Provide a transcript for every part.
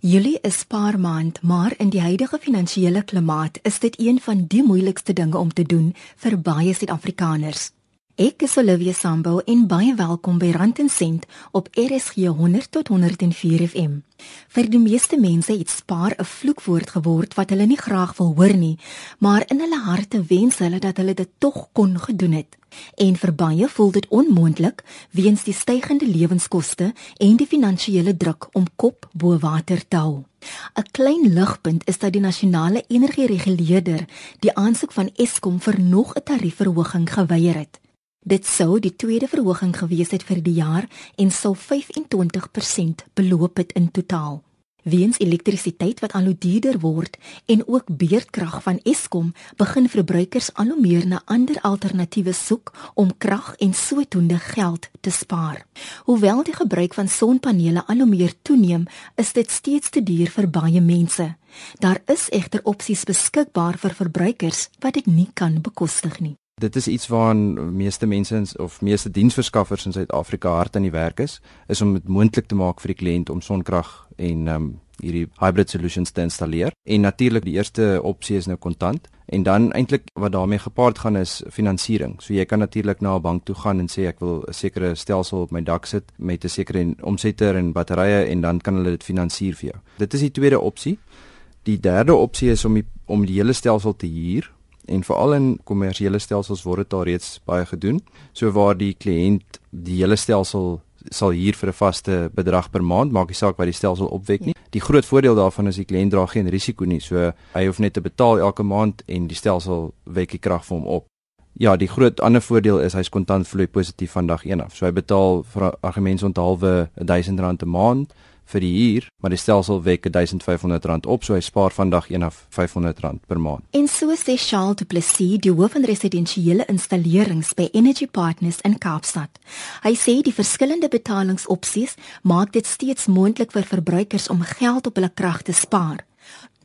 Julie is spaarmaand, maar in die huidige finansiële klimaat is dit een van die moeilikste dinge om te doen vir baie Suid-Afrikaners. Ek is Olivia Sambo en baie welkom by Rand en Sent op RSG 100 tot 104 FM. Vir die meeste mense het spaar 'n vloekwoord geword wat hulle nie graag wil hoor nie, maar in hulle harte wens hulle dat hulle dit tog kon gedoen het. En vir baie voel dit onmoontlik weens die stygende lewenskoste en die finansiële druk om kop bo water te hou. 'n Klein ligpunt is dat die nasionale energiereguleerder die aansoek van Eskom vir nog 'n tariefverhoging geweier het. Dit sou die tweede verhoging gewees het vir die jaar en sou 25% beloop het in totaal. Weens elektrisiteit wat al hoe duurder word en ook beurtkrag van Eskom, begin verbruikers al hoe meer na ander alternatiewe soek om krag en sodoende geld te spaar. Hoewel die gebruik van sonpanele al hoe meer toeneem, is dit steeds te duur vir baie mense. Daar is egter opsies beskikbaar vir verbruikers wat dit nie kan bekostig nie. Dit is iets waaraan meeste mense of meeste diensverskaffers in Suid-Afrika hard aan die werk is, is om dit moontlik te maak vir die kliënt om sonkrag en um hierdie hybrid solutions te installeer. En natuurlik die eerste opsie is nou kontant en dan eintlik wat daarmee gepaard gaan is finansiering. So jy kan natuurlik na 'n bank toe gaan en sê ek wil 'n sekere stelsel op my dak sit met 'n sekere omsetter en batterye en dan kan hulle dit finansier vir jou. Dit is die tweede opsie. Die derde opsie is om die, om die hele stelsel te huur en veral in kommersiële stelsels word dit alreeds baie gedoen. So waar die kliënt die hele stelsel sal huur vir 'n vaste bedrag per maand, maak nie saak wat die stelsel opwek nie. Die groot voordeel daarvan is die kliënt dra geen risiko nie. So hy hoef net te betaal elke maand en die stelsel wek die krag vir hom op. Ja, die groot ander voordeel is hy's kontant vloei positief van dag 1 af. So hy betaal vir argumentsonthaalwe R1000 'n maand vir die huur, maar die stelsel wek R1500 op, so hy spaar vandag eenaf R500 per maand. En so sê Charles Du Plessis, die hoof van residensiële installerings by Energy Partners in Kaapstad. Hy sê die verskillende betalingsopsies maak dit steeds moontlik vir verbruikers om geld op hulle krag te spaar.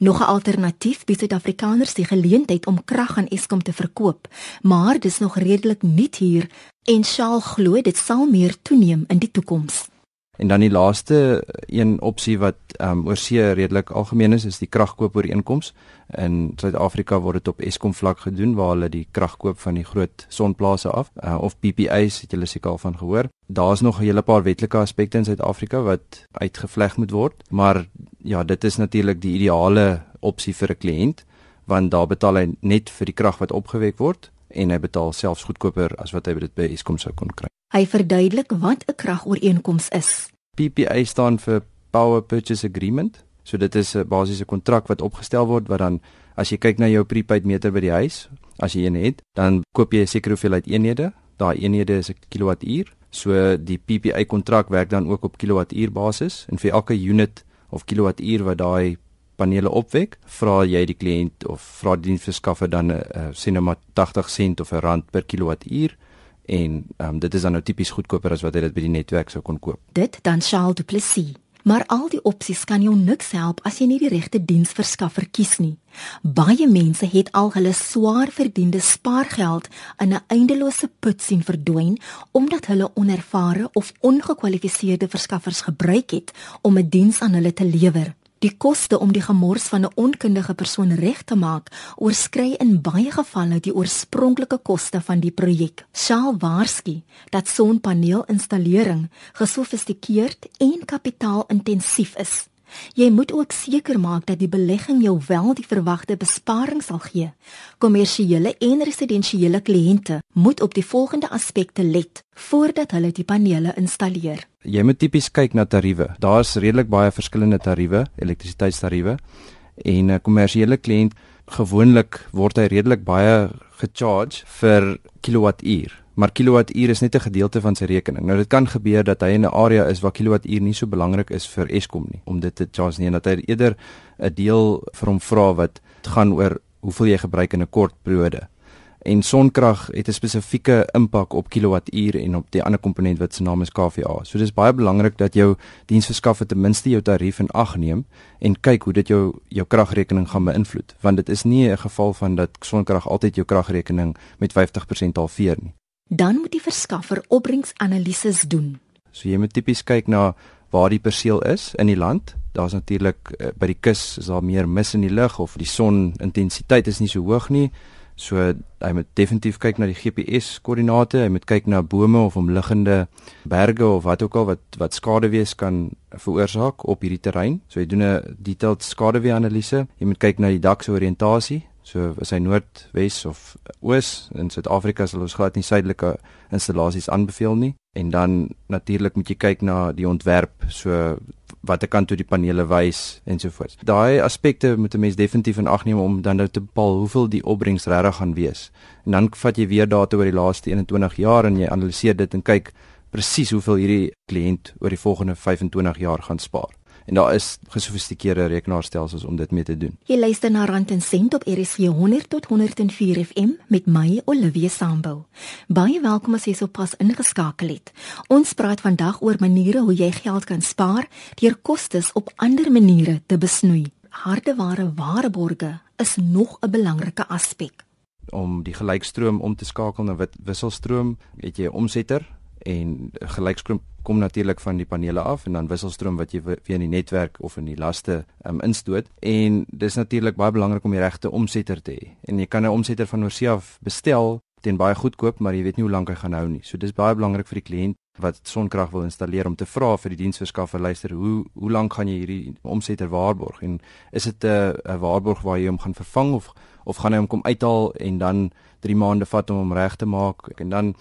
Nog 'n alternatief bied Suid-Afrikaners die geleentheid om krag aan Eskom te verkoop, maar dis nog redelik nuut hier en Charles glo dit sal meer toeneem in die toekoms. En dan die laaste een opsie wat ehm um, oorsee redelik algemeen is, is die kragkoopooreenkoms. In Suid-Afrika word dit op Eskom vlak gedoen waar hulle die krag koop van die groot sonplase af uh, of PPA's het julle seker al van gehoor. Daar's nog 'n hele paar wetlike aspekte in Suid-Afrika wat uitgevleg moet word, maar ja, dit is natuurlik die ideale opsie vir 'n kliënt want daar betaal hy net vir die krag wat opgewek word en hy betaal selfs goedkoper as wat hy dit by Eskom sou kon kry. Hy verduidelik wat 'n kragooreenkoms is. PPA staan vir Power Purchase Agreement. So dit is 'n basiese kontrak wat opgestel word wat dan as jy kyk na jou prepaid meter by die huis, as jy een het, dan koop jy 'n sekere hoeveelheid eenhede. Daai eenhede is 'n kilowattuur. So die PPA kontrak werk dan ook op kilowattuur basis en vir elke unit of kilowattuur wat daai panele opwek, vra jy die kliënt of vra die diensverskaffer dan 'n uh, sê nou maar 80 sent of 'n rand per kilowattuur en um, dit is dan nou tipies goedkoper as wat jy dit by die netwerk sou kon koop. Dit dan Charles Du Plessis. Maar al die opsies kan jou niks help as jy nie die regte diensverskaffer kies nie. Baie mense het al hulle swaar verdiende spaargeld in 'n eindelose put sien verdwyn omdat hulle onervare of ongekwalifiseerde verskaffers gebruik het om 'n diens aan hulle te lewer. Die koste om die gemors van 'n onkundige persoon reg te maak, oorskry in baie gevalle die oorspronklike koste van die projek. Shaal waarsku dat sonpaneelinstallering gesofistikeerd en kapitaalintensief is. Jy moet ook seker maak dat die belegging jou wel die verwagte besparing sal gee. Kommersiële en residensiële kliënte moet op die volgende aspekte let voordat hulle die panele installeer. Jy moet tipies kyk na tariewe. Daar's redelik baie verskillende tariewe, elektrisiteitstariewe en 'n kommersiële kliënt gewoonlik word hy redelik baie gecharge vir kilowattuur maar kilowattuur is net 'n gedeelte van sy rekening. Nou dit kan gebeur dat hy in 'n area is waar kilowattuur nie so belangrik is vir Eskom nie om dit te charge nie en dat hy eerder 'n deel vir hom vra wat gaan oor hoeveel jy gebruik in 'n kort periode. En sonkrag het 'n spesifieke impak op kilowattuur en op die ander komponent wat se naam is KVA. So dis baie belangrik dat jou diensverskaffer ten minste jou tarief in ag neem en kyk hoe dit jou jou kragrekening gaan beïnvloed, want dit is nie 'n geval van dat sonkrag altyd jou kragrekening met 50% halveer nie dan moet die verskaffer opbrengsanalises doen. So jy moet tipies kyk na waar die perseel is in die land Daar's natuurlik uh, by die kus is daar meer mis in die lug of die son intensiteit is nie so hoog nie. So hy moet definitief kyk na die GPS koördinate, hy moet kyk na bome of omliggende berge of wat ook al wat wat skaduwees kan veroorsaak op hierdie terrein. So hy doen 'n detailed skaduwee-analise. Jy moet kyk na die dak se oriëntasie. So is hy noord, wes of oos in Suid-Afrika sal ons glad nie suidelike installasies aanbeveel nie. En dan natuurlik moet jy kyk na die ontwerp. So watter kant toe die panele wys en so voort. Daai aspekte moet 'n mens definitief in ag neem om dan nou te bepaal hoeveel die opbrengs regtig gaan wees. En dan vat jy weer data oor die laaste 21 jaar en jy analiseer dit en kyk presies hoeveel hierdie kliënt oor die volgende 25 jaar gaan spaar en daar is gesofistikeerde rekenaarstelsels om dit mee te doen. Jy luister na Rand en Sent op RSG 100 tot 104 FM met my Olivia Sambu. Baie welkom as jy sopas ingeskakel het. Ons praat vandag oor maniere hoe jy geld kan spaar deur kostes op ander maniere te besnoei. Hardeware waarborge is nog 'n belangrike aspek. Om die gelykstroom om te skakel na wisselstroom, het jy 'n omsetter en gelykstroom kom natuurlik van die panele af en dan wisselstroom wat jy via die netwerk of in die laste um, instoot. En dis natuurlik baie belangrik om die regte omsetter te hê. En jy kan 'n omsetter van oorsee af bestel teen baie goedkoop maar jy weet nie hoe lank hy gaan hou nie. So dis baie belangrik vir die kliënt wat sonkrag wil installeer om te vra vir die diensverskaffer luister hoe hoe lank gaan jy hierdie omsetter waarborg? En is dit 'n 'n waarborg waar jy hom gaan vervang of of gaan hy hom kom uithaal en dan 3 maande vat om hom reg te maak? En dan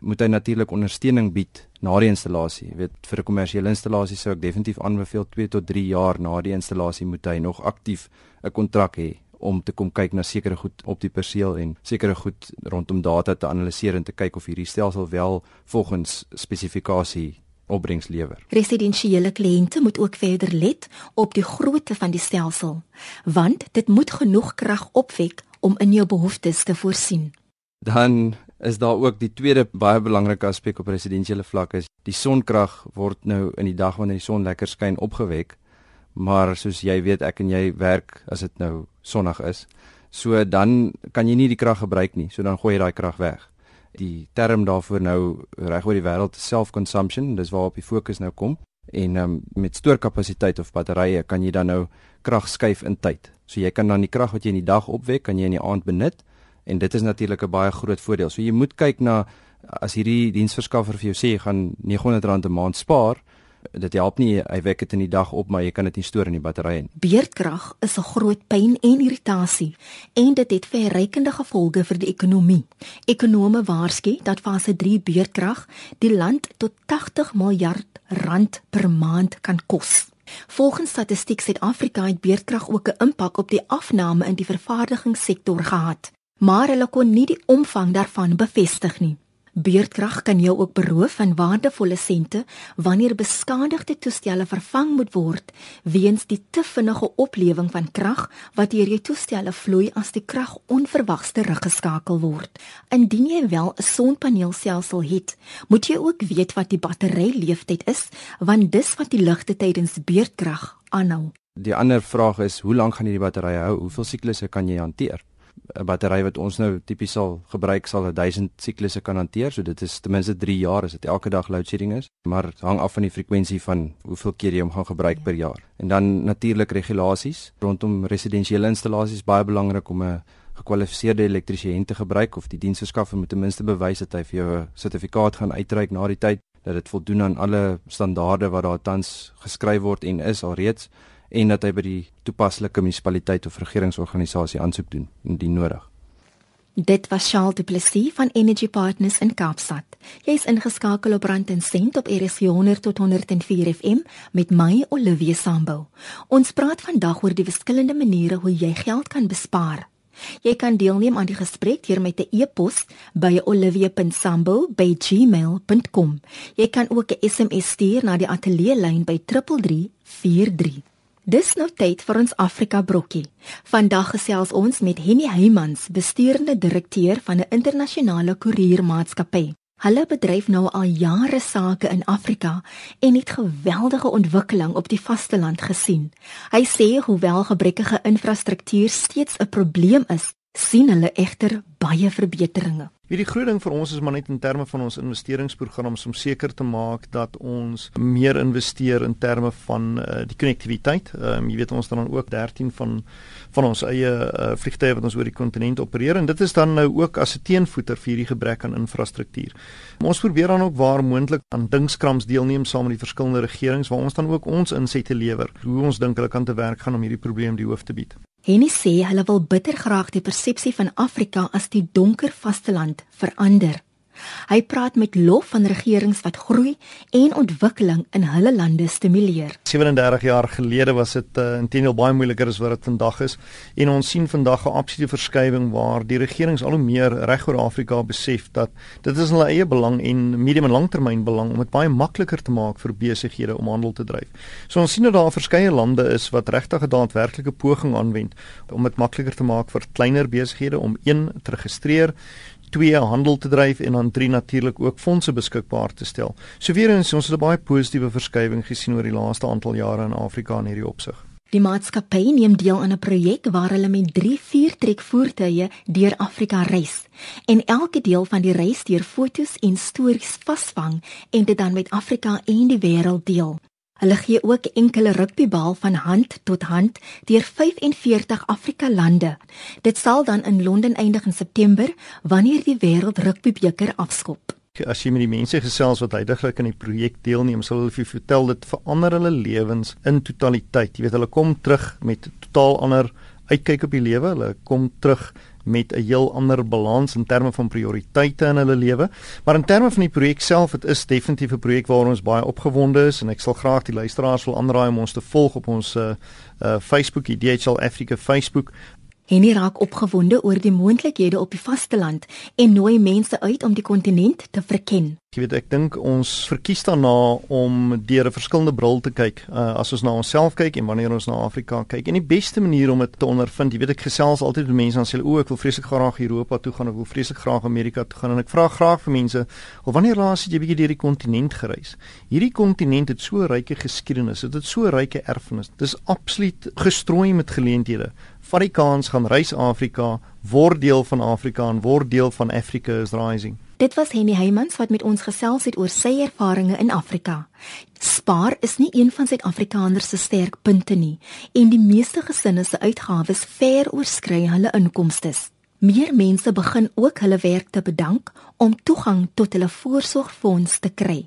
moet hy natuurlik ondersteuning bied na die installasie. Jy weet vir 'n kommersiële installasie sou ek definitief aanbeveel 2 tot 3 jaar na die installasie moet hy nog aktief 'n kontrak hê om te kom kyk na sekere goed op die perseel en sekere goed rondom data te analiseer en te kyk of hierdie stelsel wel volgens spesifikasie opbrengs lewer. Residensiële kliënte moet ook verder let op die grootte van die stelsel, want dit moet genoeg krag opwek om in jou behoeftes te voorsien. Dan is daar ook die tweede baie belangrike aspek op residensiële vlak is die sonkrag word nou in die dag wanneer die son lekker skyn opgewek maar soos jy weet ek en jy werk as dit nou sonnig is. So dan kan jy nie die krag gebruik nie so dan gooi jy daai krag weg. Die term daarvoor nou reg oor die wêreld self consumption dis waarop die fokus nou kom. En um, met stoorkapasiteit of batterye kan jy dan nou krag skuif in tyd. So jy kan dan die krag wat jy in die dag opwek kan jy in die aand benut en dit is natuurlik 'n baie groot voordeel. So jy moet kyk na as hierdie diensverskaffer vir jou sê jy gaan R900 'n maand spaar, dit help nie hy wek dit in die dag op maar jy kan dit nie stoor in die batterye nie. Beerdkrag is 'n groot pyn en irritasie en dit het verrykende gevolge vir die ekonomie. Ekonome waarsku dat fase 3 beerdkrag die land tot 80 miljard rand per maand kan kos. Volgens Statistiek Suid-Afrika het beerdkrag ook 'n impak op die afname in die vervaardigingssektor gehad maar hulle kon nie die omvang daarvan bevestig nie. Beurtkrag kan jou ook beroof van waardevolle sente wanneer beskadigde toestelle vervang moet word weens die te vinnige oplewing van krag wat deur jou toestelle vloei as die krag onverwags teruggeskakel word. Indien jy wel 'n sonpaneelstelsel het, moet jy ook weet wat die batteryleeftyd is, want dis wat die ligte tydens beurtkrag aanhou. Die ander vraag is, hoe lank gaan hierdie batterye hou? Hoeveel siklusse kan jy hanteer? 'n battery wat ons nou tipies sal gebruik sal 1000 siklusse kan hanteer. So dit is ten minste 3 jaar as dit elke dag load shedding is, maar hang af van die frekwensie van hoeveel keer jy hom gaan gebruik per jaar. En dan natuurlik regulasies rondom residensiële installasies baie belangrik om 'n gekwalifiseerde elektriesien te gebruik of die diensverskaffer moet ten minste bewys dat hy vir jou 'n sertifikaat gaan uitreik na die tyd dat dit voldoen aan alle standaarde wat daar tans geskryf word en is alreeds en dat hy by die toepaslike munisipaliteit of regeringsorganisasie aansoek doen indien nodig. Dit was Charles Du Plessis van Energy Partners in Kaapstad. Jy is ingeskakel op Rand en Sent op RSG 100 tot 104 FM met my Olivia Sambu. Ons praat vandag oor die verskillende maniere hoe jy geld kan bespaar. Jy kan deelneem aan die gesprek deur met 'n e-pos by olivia.sambu@gmail.com. Jy kan ook 'n SMS stuur na die ateljee lyn by 3343. Dis nou tyd vir ons Afrika brokkie. Vandag gesels ons met Henny Heymans, bestuurende direkteur van 'n internasionale koeriermaatskappy. Hulle bedryf nou al jare sake in Afrika en het geweldige ontwikkeling op die vasteland gesien. Hy sê hoewel gebrekkige infrastruktuur steeds 'n probleem is, sien hulle egter baie verbeteringe. Wie die groot ding vir ons is maar net in terme van ons investeringsprograms om seker te maak dat ons meer investeer in terme van uh, die konnektiwiteit. Ehm um, jy weet ons dan ook 13 van van ons eie uh, vliegtye wat ons oor die kontinent opereer en dit is dan nou ook as 'n teenvoeter vir hierdie gebrek aan infrastruktuur. Ons probeer dan ook waar moontlik aan dingskrams deelneem saam met die verskillende regerings waar ons dan ook ons insette lewer. Hoe ons dink hulle kan te werk gaan om hierdie probleem die hoof te bied. Henny sê hulle wil bitter graag die persepsie van Afrika as die donker vasteland verander. Hy praat met lof van regerings wat groei en ontwikkeling in hulle lande stimuleer. 37 jaar gelede was dit uh, intendeel baie moeiliker as wat dit vandag is en ons sien vandag 'n absolute verskywing waar die regerings al hoe meer reg oor Afrika besef dat dit is hulle eie belang en medium en langtermyn belang om dit baie makliker te maak vir besighede om handel te dryf. So ons sien dat daar verskeie lande is wat regtig 'n daadwerklike poging aanwend om dit makliker te maak vir kleiner besighede om een te registreer twee handel te dryf en dan drie natuurlik ook fondse beskikbaar te stel. So weer eens ons het 'n baie positiewe verskywing gesien oor die laaste aantal jare in Afrika in hierdie opsig. Die maatskappy neem deel aan 'n projek waar hulle met 3 viertrek voertuie deur Afrika reis en elke deel van die reis deur fotos en stories vasvang en dit dan met Afrika en die wêreld deel. Hulle gee ook enkele rugbybal van hand tot hand deur 45 Afrika lande. Dit sal dan in Londen eindig in September wanneer die wêreld rugbybeker afskop. As jy met die mense gesels wat heidaglik aan die projek deelneem, sal hulle vir jou vertel dit verander hulle lewens in totaliteit. Jy weet hulle kom terug met totaal ander uitkyk op die lewe. Hulle kom terug met 'n heel ander balans in terme van prioriteite in hulle lewe. Maar in terme van die projek self, dit is definitief 'n projek waar ons baie opgewonde is en ek sal graag die luisteraars wil aanraai om ons te volg op ons uh, uh Facebook, die DHL Africa Facebook. Henny raak opgewonde oor die moontlikhede op die vasteland en nooi mense uit om die kontinent te verken. Jy weet ek dink ons verkies daarna om deur 'n verskillende bril te kyk. Uh, as ons na onsself kyk en wanneer ons na Afrika kyk. En die beste manier om dit te ondervind, jy weet ek gesels altyd met mense en sê o, ek wil vreeslik graag Europa toe gaan of ek wil vreeslik graag Amerika toe gaan en ek vra graag vir mense, "Of wanneer laas het jy bietjie deur die kontinent gereis?" Hierdie kontinent het so ryke geskiedenis, dit het so ryke erfenis. Dis absoluut gestrooi met geleenthede vat die kans gaan reis Afrika, word deel van Afrika en word deel van Africa is rising. Dit was Henny Heymans wat met ons gesels het oor sy ervarings in Afrika. Spaar is nie een van Suid-Afrikaners se sterkpunte nie en die meeste gesinne se uitgawes ver oorskry hulle inkomste. Meer mense begin ook hulle werk te bedank om toegang tot hulle voorsorgfonds te kry.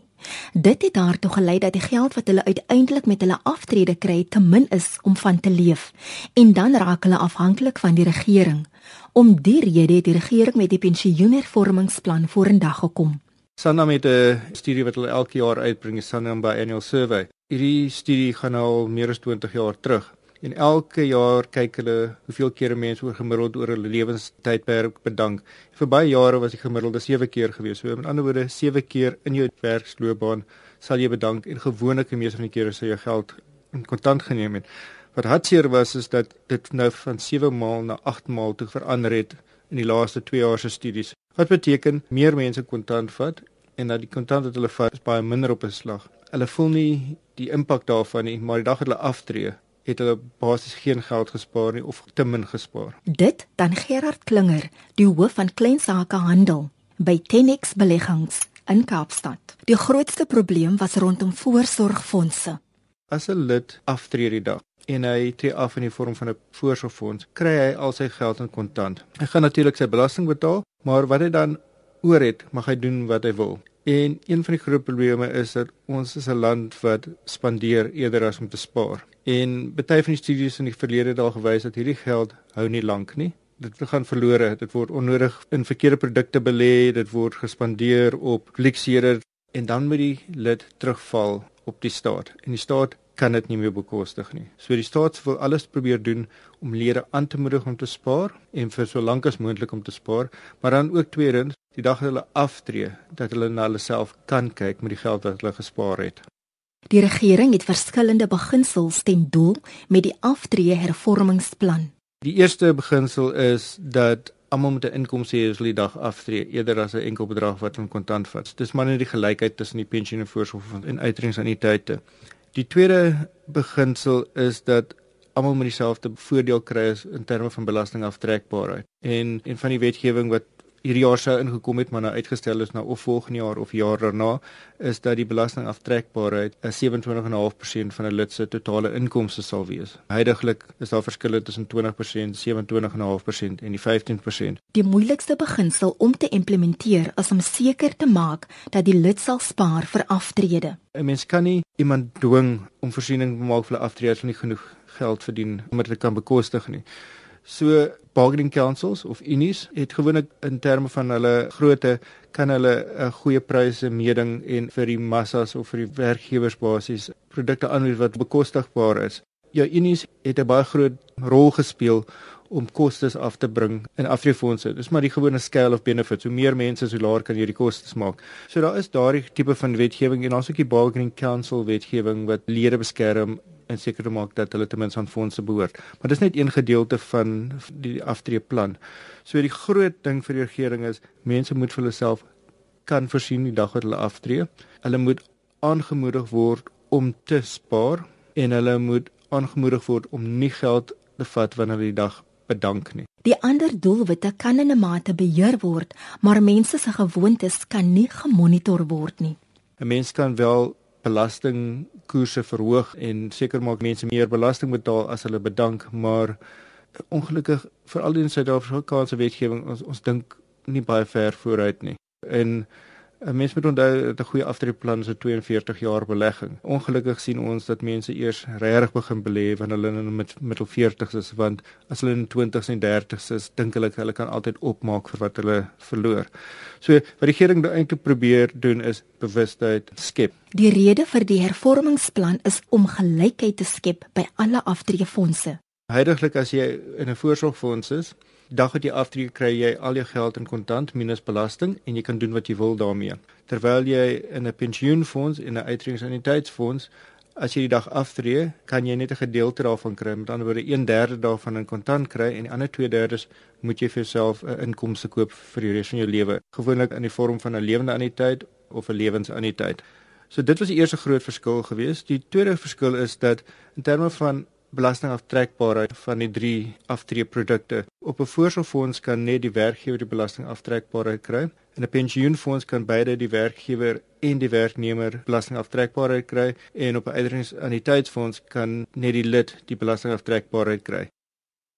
Dit het daartoe gelei dat die geld wat hulle uiteindelik met hulle aftrede kry te min is om van te leef en dan raak hulle afhanklik van die regering. Om die rede het die regering met die pensioenhervormingsplan vorendag gekom. Sanlam het 'n studie wat hulle elke jaar uitbring, die Sanlam Biennial Survey. Hierdie studie gaan al meer as 20 jaar terug. En elke jaar kyk hulle hoeveel kere mense oor gemiddeld oor hulle lewenstydperk bedank. Vir baie jare was die gemiddelde 7 keer gewees. So met ander woorde 7 keer in jou werksloopbaan sal jy bedank en gewoonlik die meeste van die kere sal jy geld in kontant geneem het. Wat hartseer was is dat dit nou van 7 maal na 8 maal toe verander het in die laaste 2 jaar se studies. Wat beteken meer mense kontant vat en dat die kontant wat hulle vat is baie minder op 'n slag. Hulle voel nie die impak daarvan nie, maar die dag dat hulle aftree het hulle basies geen geld gespaar nie of te min gespaar. Dit dan Gerard Klinger, die hoof van klein sake handel by Tenex Beleggings in Kaapstad. Die grootste probleem was rondom voorsorgfondse. As 'n lid aftree die dag en hy tree af in die vorm van 'n voorsorgfonds, kry hy al sy geld in kontant. Hy gaan natuurlik sy belasting betaal, maar wat hy dan oor het, mag hy doen wat hy wil. En een van die groot probleme is dat ons is 'n land wat spandeer eerder as om te spaar. En baie van die studies in die verlede het al gewys dat hierdie geld hou nie lank nie. Dit gaan verlore. Dit word onnodig in verkeerde produkte belê, dit word gespandeer op luksere en dan moet die lid terugval op die staat. En die staat kan dit nie meer bekostig nie. So die staat wil alles probeer doen om lede aan te moedig om te spaar en vir so lank as moontlik om te spaar, maar dan ook tweedens die dag hulle aftree dat hulle na hulle self kan kyk met die geld wat hulle gespaar het. Die regering het verskillende beginsels ten doel met die aftree hervormingsplan. Die eerste beginsel is dat almal met 'n inkomste hê as hulle die dag aftree eerder as 'n enkel bedrag wat in kontant vat. Dis maar net die gelykheid tussen die pensioen en uitredensaniteite. Die tweede beginsel is dat almal met dieselfde voordeel kry in terme van belastingaftrekbaarheid. En en van die wetgewing wat hierdie jaar sou ingekom het maar nou uitgestel is na of volgende jaar of jaar daarna is dat die belastingaftrekbaarheid 'n 27.5% van 'n lid se totale inkomste sal wees. Huidigelik is daar verskille tussen 20%, 27.5% en die 15%. Die moeilikste beginsel om te implementeer is om seker te maak dat die lid sal spaar vir aftrede. 'n Mens kan nie iemand dwing om voorsiening te maak vir 'n aftrede as hulle nie genoeg geld verdien om dit te kan bekostig nie. So bargaining councils of unies het gewoonlik in terme van hulle grootte kan hulle 'n goeie pryse meeding en vir die massas of vir die werkgewers basies produkte aanbied wat bekostigbaar is. Ja, unies het 'n baie groot rol gespeel om kostes af te bring in Afrifondse. Dis maar die gewone scale of benefits. Hoe meer mense, hoe laer kan jy die kostes maak. So daar is daardie tipe van wetgewing en dan ook die bargaining council wetgewing wat lede beskerm en seker maak dat hulle ten minste aan fondse behoort. Maar dis net een gedeelte van die aftreeplan. So die groot ding vir die regering is mense moet vir hulle self kan voorsien die dag wat hulle aftree. Hulle moet aangemoedig word om te spaar en hulle moet aangemoedig word om nie geld te vat wanneer hulle die dag bedank nie. Die ander doelwitte kan in 'n mate beheer word, maar mense se gewoontes kan nie gemonitor word nie. 'n Mens kan wel belastingkoerse verhoog en seker maak mense meer belasting betaal as hulle bedank, maar ongelukkig veral in Suid-Afrikaanse wetgewing ons ons dink nie baie ver vooruit nie. En 'n mens moet onthou dat 'n goeie aftreeplan is 'n 42 jaar belegging. Ongelukkig sien ons dat mense eers regtig begin belê wanneer hulle in met middel 40's is want as hulle in 20's en 30's is, dink hulle hulle kan altyd opmaak vir wat hulle verloor. So wat die regering nou eintlik probeer doen is bewustheid skep. Die rede vir die hervormingsplan is om gelykheid te skep by alle aftreefondse. Heidiglik as jy in 'n voorsorgfonds is, dag wat jy aftree kry jy al jou geld in kontant minus belasting en jy kan doen wat jy wil daarmee. Terwyl jy in 'n pensioenfonds en 'n uittredingsannuïteitsfonds as jy die dag aftree, kan jy net 'n gedeelte daarvan kry. Met ander woorde, 1/3 daarvan in kontant kry en die ander 2/3 moet jy vir jouself 'n inkomste koop vir die res van jou lewe, gewoonlik in die vorm van 'n lewende anniteit of 'n lewensanniteit. So dit was die eerste groot verskil geweest. Die tweede verskil is dat in terme van belastingaftrekbaarheid van die drie aftreeprodukte. Op 'n voorsorgfonds kan net die werkgewer die belastingaftrekbaarheid kry. In 'n pensioenfonds kan beide die werkgewer en die werknemer belastingaftrekbaarheid kry en op 'n uitreikingsannuïteitsfonds kan net die lid die belastingaftrekbaarheid kry.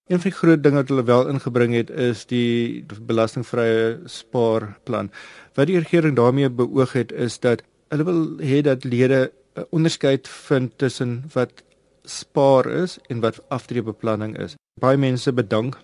Een van die groot dinge wat hulle wel ingebring het is die belastingvrye spaarplan. Wat die regering daarmee beoog het is dat hulle wil hê dat lede 'n onderskeid vind tussen wat spaar is en wat aftreebeplanning is. Baie mense bedank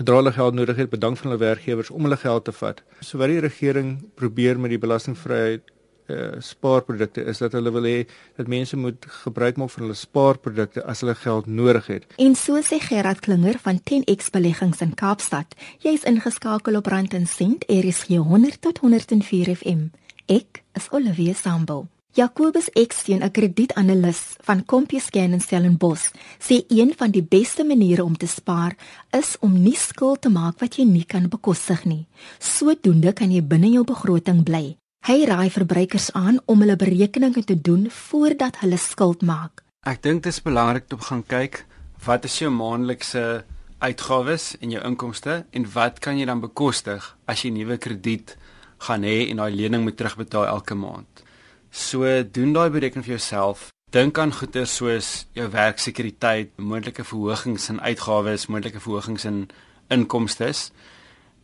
dra hulle geld nodig het, bedank van hulle werkgewers om hulle geld te vat. So wat die regering probeer met die belastingvryheid uh, spaarprodukte is dat hulle wil hê dat mense moet gebruik maak van hulle spaarprodukte as hulle geld nodig het. En so sê Gerard Klinger van 10X Beleggings in Kaapstad. Jy is ingeskakel op Rand en Sent, RSG 100 tot 104 FM. Ek is Olivia Sambul. Jacobus Eksteen, 'n kredietanalis van CompuScan in Stellenbosch, sê een van die beste maniere om te spaar is om nie skuld te maak wat jy nie kan bekostig nie. Sodoende kan jy binne jou begroting bly. Hy raai verbruikers aan om hulle berekeninge te doen voordat hulle skuld maak. Ek dink dit is belangrik om gaan kyk wat is jou maandelikse uitgawes en jou inkomste en wat kan jy dan bekostig as jy nuwe krediet gaan hê en daai lening moet terugbetaal elke maand. So doen daai berekening vir jouself. Dink aan goeder soos jou werksekuriteit, moontlike verhogings in uitgawes, moontlike verhogings in inkomste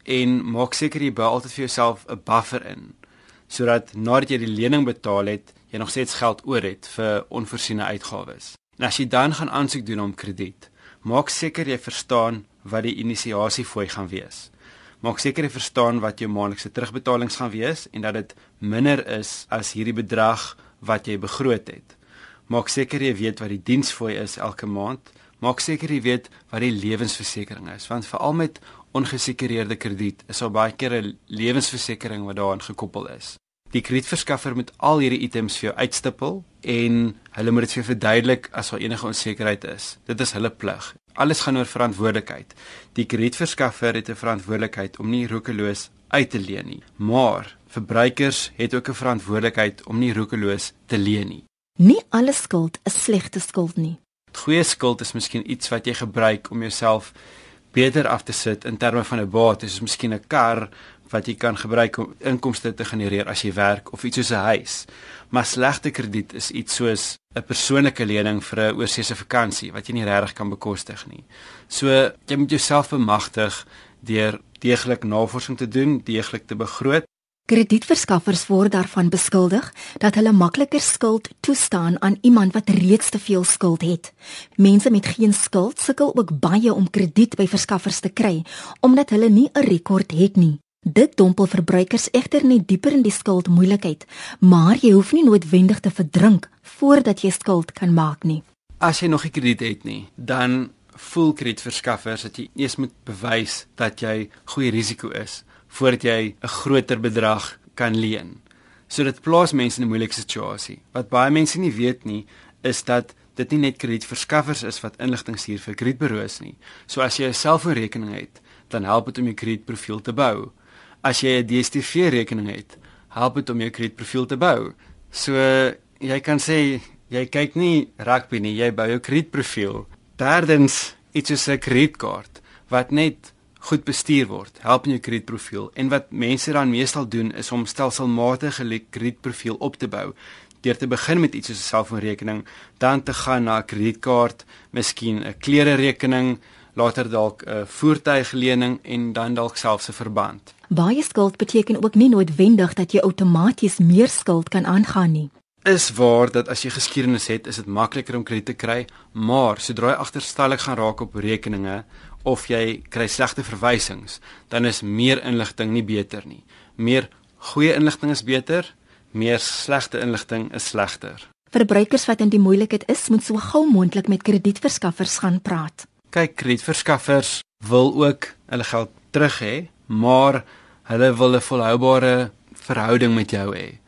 en maak seker jy bou altyd vir jouself 'n buffer in sodat nadat jy die lening betaal het, jy nog steeds geld oor het vir onvoorsiene uitgawes. En as jy dan gaan aansoek doen om krediet, maak seker jy verstaan wat die inisiasiefooi gaan wees maak seker jy verstaan wat jou maandelikse terugbetalings gaan wees en dat dit minder is as hierdie bedrag wat jy begroot het. Maak seker jy weet wat die diensfooi is elke maand. Maak seker jy weet wat die lewensversekering is want veral met ongesekureerde krediet is daar baie keer 'n lewensversekering wat daaraan gekoppel is. Die kredietverskaffer moet al hierdie items vir jou uitstippel en hulle moet dit vir jou verduidelik as daar enige onsekerheid is. Dit is hulle plig alles gaan oor verantwoordelikheid. Die kredietverskaffer het 'n verantwoordelikheid om nie roekeloos uit te leen nie, maar verbruikers het ook 'n verantwoordelikheid om nie roekeloos te leen nie. Nie alle skuld is slegte skuld nie. Goeie skuld is miskien iets wat jy gebruik om jouself beter af te sit in terme van 'n bates, soos miskien 'n kar wat jy kan gebruik om inkomste te genereer as jy werk of iets soos 'n huis. Maar slegte krediet is iets soos 'n persoonlike lening vir 'n oorsese vakansie wat jy nie regtig kan bekostig nie. So jy moet jouself bemagtig deur deeglik navorsing te doen, deeglik te begroot Kredietverskaffers word daarvan beskuldig dat hulle makliker skuld toestaan aan iemand wat reeds te veel skuld het. Mense met geen skuld sukkel ook baie om krediet by verskaffers te kry omdat hulle nie 'n rekord het nie. Dit dompel verbruikers egter net dieper in die skuldmoeilikheid, maar jy hoef nie noodwendig te verdrink voordat jy skuld kan maak nie. As jy nog nie krediet het nie, dan voel kredietverskaffers dat jy eers moet bewys dat jy goeie risiko is voordat jy 'n groter bedrag kan leen. So dit plaas mense in 'n moeilike situasie. Wat baie mense nie weet nie, is dat dit nie net kredietverskaffers is wat inligting stuur vir kredietburo's nie. So as jy 'n selfoonrekening het, dan help dit om jou kredietprofiel te bou. As jy 'n DStv rekening het, help dit om jou kredietprofiel te bou. So jy kan sê jy kyk nie rugby nie, jy bou jou kredietprofiel. Derdens, iets soos 'n kredietkaart wat net goed bestuur word, help in jou kredietprofiel. En wat mense dan meestal doen is om stelselmatig 'n kredietprofiel op te bou deur te begin met iets soos 'n selfoonrekening, dan te gaan na 'n kredietkaart, miskien 'n klere rekening, later dalk 'n voertuiglening en dan dalk selfs 'n verband. Baie skuld beteken ook nie noodwendig dat jy outomaties meer skuld kan aangaan nie. Is waar dat as jy geskiedenis het, is dit makliker om krediet te kry, maar sodra jy agterstallig gaan raak op rekeninge of jy kry slegte verwysings, dan is meer inligting nie beter nie. Meer goeie inligting is beter, meer slegte inligting is slegter. Verbruikers wat in die moeilikheid is, moet so gou moontlik met kredietverskaffers gaan praat. Kyk, kredietverskaffers wil ook hulle geld terug hê, maar hulle wil 'n volhoubare verhouding met jou hê.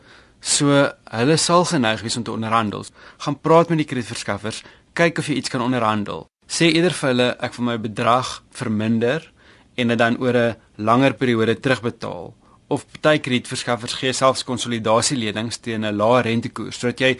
So hulle sal geneig wees om te onderhandel. Gaan praat met die kredietverskaffers, kyk of jy iets kan onderhandel sê eerder vir hulle ek vir my bedrag verminder en dit dan oor 'n langer periode terugbetaal of baie kredietverskaffers gee selfs konsolidasielenings teen 'n lae rentekoers sodat jy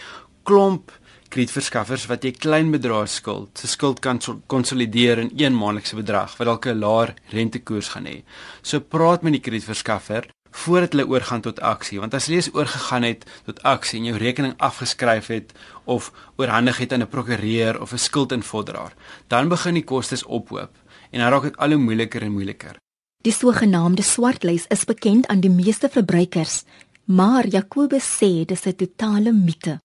klomp kredietverskaffers wat jy klein bedrae skuld se skuld kan konsolideer in een maandelikse bedrag wat dalk 'n laer rentekoers gaan hê. So praat met die kredietverskaffer voordat hulle oorgaan tot aksie want as jy eens oorgegaan het tot aksie en jou rekening afgeskryf het of oorhandig het aan 'n prokureur of 'n skuldinvordraer dan begin die kostes ophoop en dan raak dit al hoe moeiliker en moeiliker Die sogenaamde swartlys is bekend aan die meeste verbruikers maar Jakobus sê dis 'n totale mite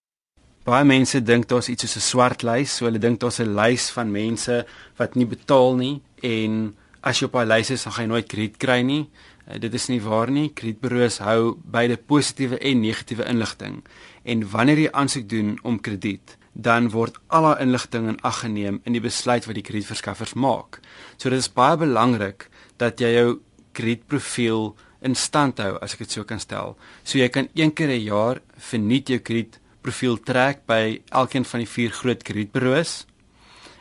Baie mense dink daar's iets soos 'n swartlys so hulle dink daar's 'n lys van mense wat nie betaal nie en as jy op daai lys is dan gaan jy nooit krediet kry nie Uh, dit is nie waar nie. Kredietburo's hou beide positiewe en negatiewe inligting. En wanneer jy aansoek doen om krediet, dan word al daai inligting in ag geneem in die besluit wat die kredietverskaffers maak. So dit is baie belangrik dat jy jou kredietprofiel in stand hou, as ek dit so kan stel. So jy kan een keer 'n jaar vernuut jou kredietprofiel trek by elkeen van die vier groot kredietburo's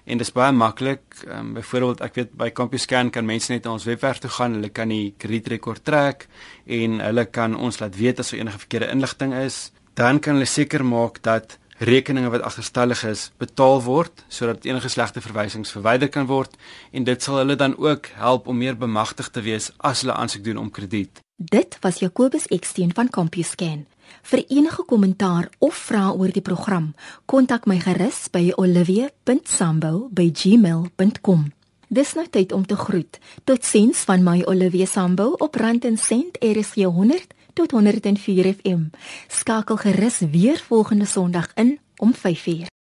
en dit is baie maklik. Ehm um, byvoorbeeld ek weet by CompuScan kan mense net na ons webwerf toe gaan, hulle kan die kredietrekord trek en hulle kan ons laat weet as er enige verkeerde inligting is. Dan kan hulle seker maak dat rekeninge wat agterstallig is betaal word sodat enige slegte verwysings verwyder kan word en dit sal hulle dan ook help om meer bemagtig te wees as hulle aansoek doen om krediet. Dit was Jacobus Eksteen van CompuScan. Vir enige kommentaar of vrae oor die program, kontak my gerus by olivia.sambo@gmail.com. Dis nou tyd om te groet. Totsiens van my Olivia Sambo op Rand en Sent RSG 100 tot 104 FM. Skakel gerus weer volgende Sondag in om 5:00.